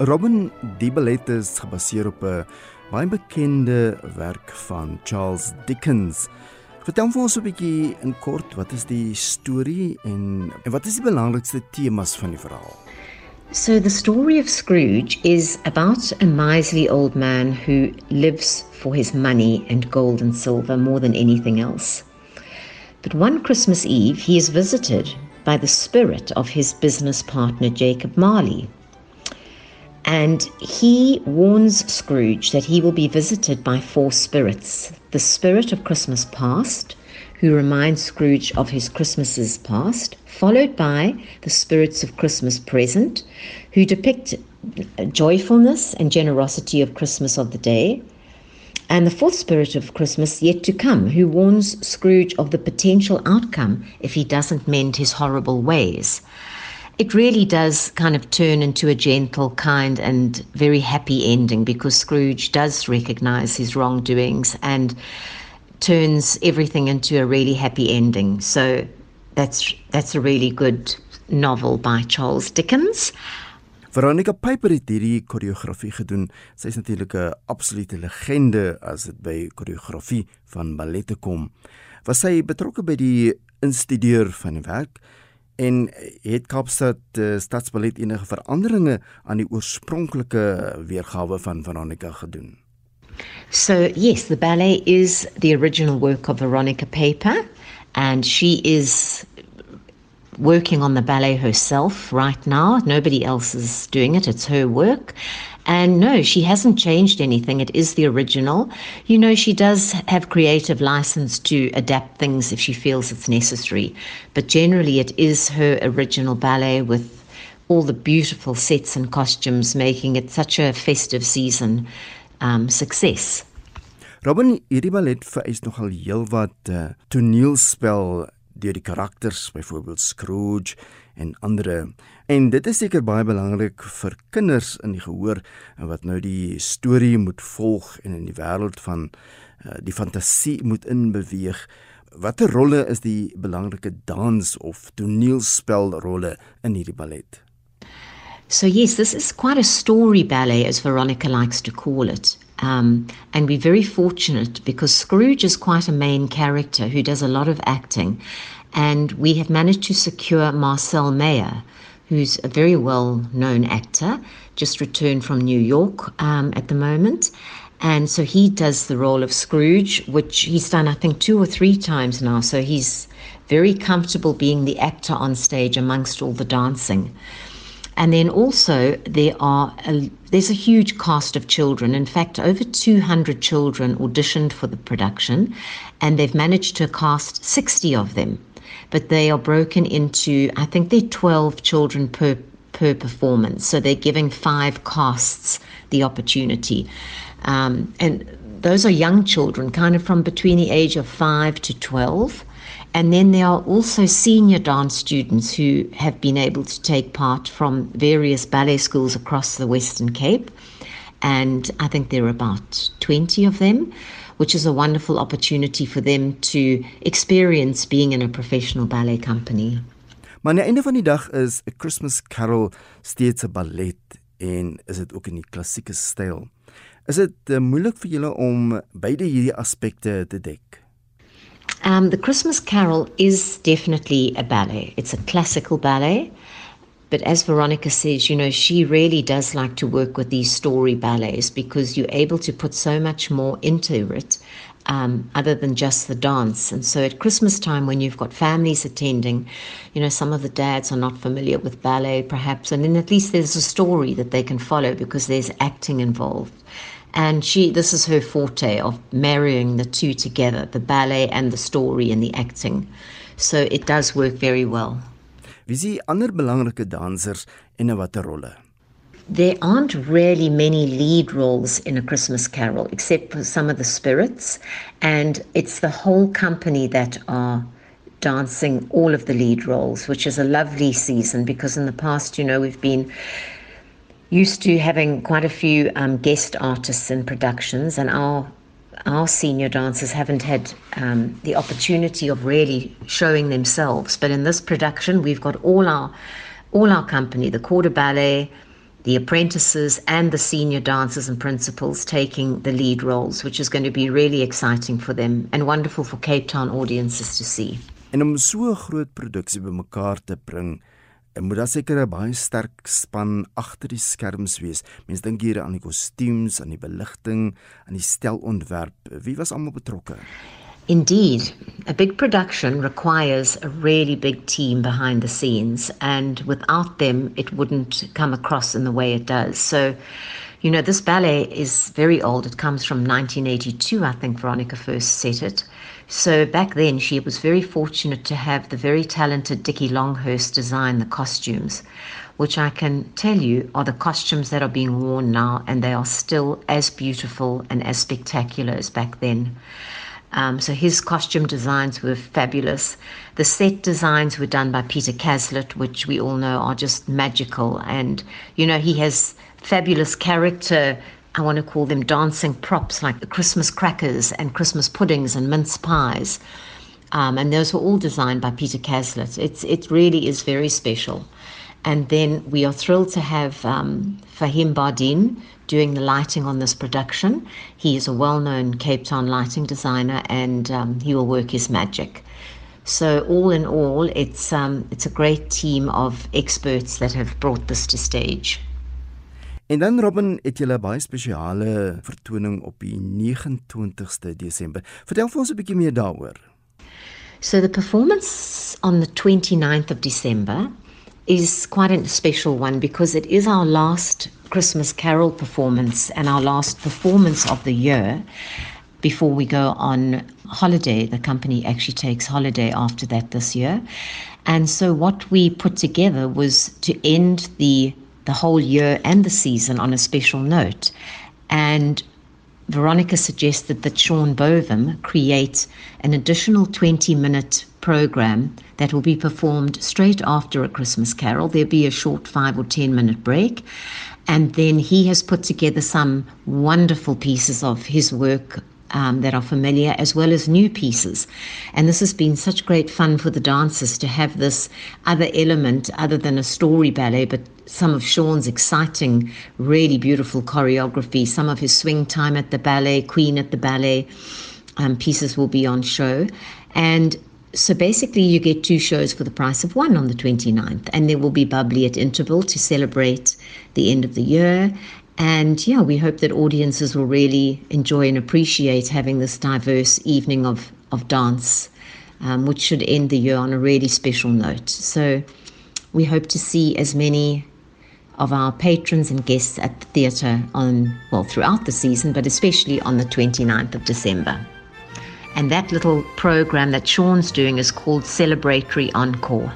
Robin die ballet is gebaseer op 'n baie bekende werk van Charles Dickens. Vertel vir ons 'n bietjie in kort, wat is die storie en en wat is die belangrikste temas van die verhaal? So the story of Scrooge is about a miserly old man who lives for his money and gold and silver more than anything else. But one Christmas Eve, he is visited by the spirit of his business partner Jacob Marley, and he warns Scrooge that he will be visited by four spirits the spirit of Christmas past, who reminds Scrooge of his Christmases past, followed by the spirits of Christmas present, who depict joyfulness and generosity of Christmas of the day. And the fourth spirit of Christmas yet to come, who warns Scrooge of the potential outcome if he doesn't mend his horrible ways it really does kind of turn into a gentle, kind, and very happy ending because Scrooge does recognize his wrongdoings and turns everything into a really happy ending. So that's that's a really good novel by Charles Dickens. Veronica Piper het hierdie koreografie gedoen. Sy is natuurlik 'n absolute legende as dit by koreografie van ballette kom. Was sy betrokke by die instudeur van die werk? En het Kaapstad uh, Stadsballet enige veranderinge aan die oorspronklike weergawe van Veronica gedoen? So yes, the ballet is the original work of Veronica Paper and she is working on the ballet herself right now. Nobody else is doing it. It's her work. And no, she hasn't changed anything. It is the original. You know, she does have creative license to adapt things if she feels it's necessary. But generally, it is her original ballet with all the beautiful sets and costumes, making it such a festive season um, success. Robyn, hierdie ballet vereis nogal heelwat uh, toneelspel deur die karakters, byvoorbeeld Scrooge en ander. En dit is seker baie belangrik vir kinders in die gehoor wat nou die storie moet volg en in die wêreld van uh, die fantasie moet inbeweeg. Watter rolle is die belangrike dans of toneelspelrolle in hierdie ballet? So yes, this is quite a story ballet as Veronica likes to call it. Um, and we're very fortunate because Scrooge is quite a main character who does a lot of acting. And we have managed to secure Marcel Meyer, who's a very well known actor, just returned from New York um, at the moment. And so he does the role of Scrooge, which he's done, I think, two or three times now. So he's very comfortable being the actor on stage amongst all the dancing. And then also there are a, there's a huge cast of children. In fact, over 200 children auditioned for the production, and they've managed to cast 60 of them. But they are broken into I think they're 12 children per per performance. So they're giving five casts the opportunity, um, and those are young children, kind of from between the age of five to 12. And then there are also senior dance students who have been able to take part from various ballet schools across the Western Cape. And I think there are about 20 of them, which is a wonderful opportunity for them to experience being in a professional ballet company. Maar aan die einde van die dag is 'n Christmas Carol steeds 'n ballet en is dit ook in die klassieke styl. Is dit uh, moeilik vir julle om beide hierdie aspekte te dek? Um, the Christmas Carol is definitely a ballet. It's a classical ballet. But as Veronica says, you know, she really does like to work with these story ballets because you're able to put so much more into it um, other than just the dance. And so at Christmas time, when you've got families attending, you know, some of the dads are not familiar with ballet perhaps, and then at least there's a story that they can follow because there's acting involved and she this is her forte of marrying the two together the ballet and the story and the acting. So it does work very well. Wie is ander belangrike dansers en watter rolle? There aren't really many lead roles in a christmas carol except for some of the spirits. And it's the whole company that are dancing all of the lead roles, which is a lovely season because in the past, you know, we've been used to having quite a few um, guest artists in productions, and our our senior dancers haven't had um, the opportunity of really showing themselves. But in this production, we've got all our all our company, the Quarter Ballet, the apprentices, and the senior dancers and principals taking the lead roles, which is going to be really exciting for them and wonderful for Cape Town audiences to see. En om so 'n groot produksie bymekaar te bring, moet daar seker 'n baie sterk span agter die skerms wees. Mense dink hier aan die kostuums, aan die beligting, aan die stelontwerp. Wie was almal betrokke? Indeed, a big production requires a really big team behind the scenes, and without them, it wouldn't come across in the way it does. So, you know, this ballet is very old. It comes from 1982, I think Veronica first set it. So back then, she was very fortunate to have the very talented Dickie Longhurst design the costumes, which I can tell you are the costumes that are being worn now, and they are still as beautiful and as spectacular as back then. Um, so his costume designs were fabulous. The set designs were done by Peter Cazalet, which we all know are just magical. And, you know, he has fabulous character I want to call them dancing props like the Christmas crackers and Christmas puddings and mince pies. Um, and those were all designed by Peter Cazalet. It's, it really is very special. And then we are thrilled to have um, Faheem Bardien doing the lighting on this production. He is a well known Cape Town lighting designer and um, he will work his magic. So, all in all, it's, um, it's a great team of experts that have brought this to stage. En dan Robin, het jy 'n baie spesiale vertoning op die 29ste Desember. Vertel vir ons 'n bietjie meer daaroor. So the performance on the 29th of December is quite a special one because it is our last Christmas carol performance and our last performance of the year before we go on holiday. The company actually takes holiday after that this year. And so what we put together was to end the the whole year and the season on a special note. And Veronica suggested that Sean Bovim create an additional 20 minute program that will be performed straight after a Christmas carol. There'll be a short five or 10 minute break. And then he has put together some wonderful pieces of his work um, that are familiar as well as new pieces. And this has been such great fun for the dancers to have this other element other than a story ballet, but some of Sean's exciting, really beautiful choreography, some of his swing time at the ballet, Queen at the ballet um, pieces will be on show. And so basically, you get two shows for the price of one on the 29th, and there will be bubbly at interval to celebrate the end of the year. And yeah, we hope that audiences will really enjoy and appreciate having this diverse evening of, of dance, um, which should end the year on a really special note. So we hope to see as many of our patrons and guests at the theatre on, well, throughout the season, but especially on the 29th of December. And that little program that Sean's doing is called Celebratory Encore.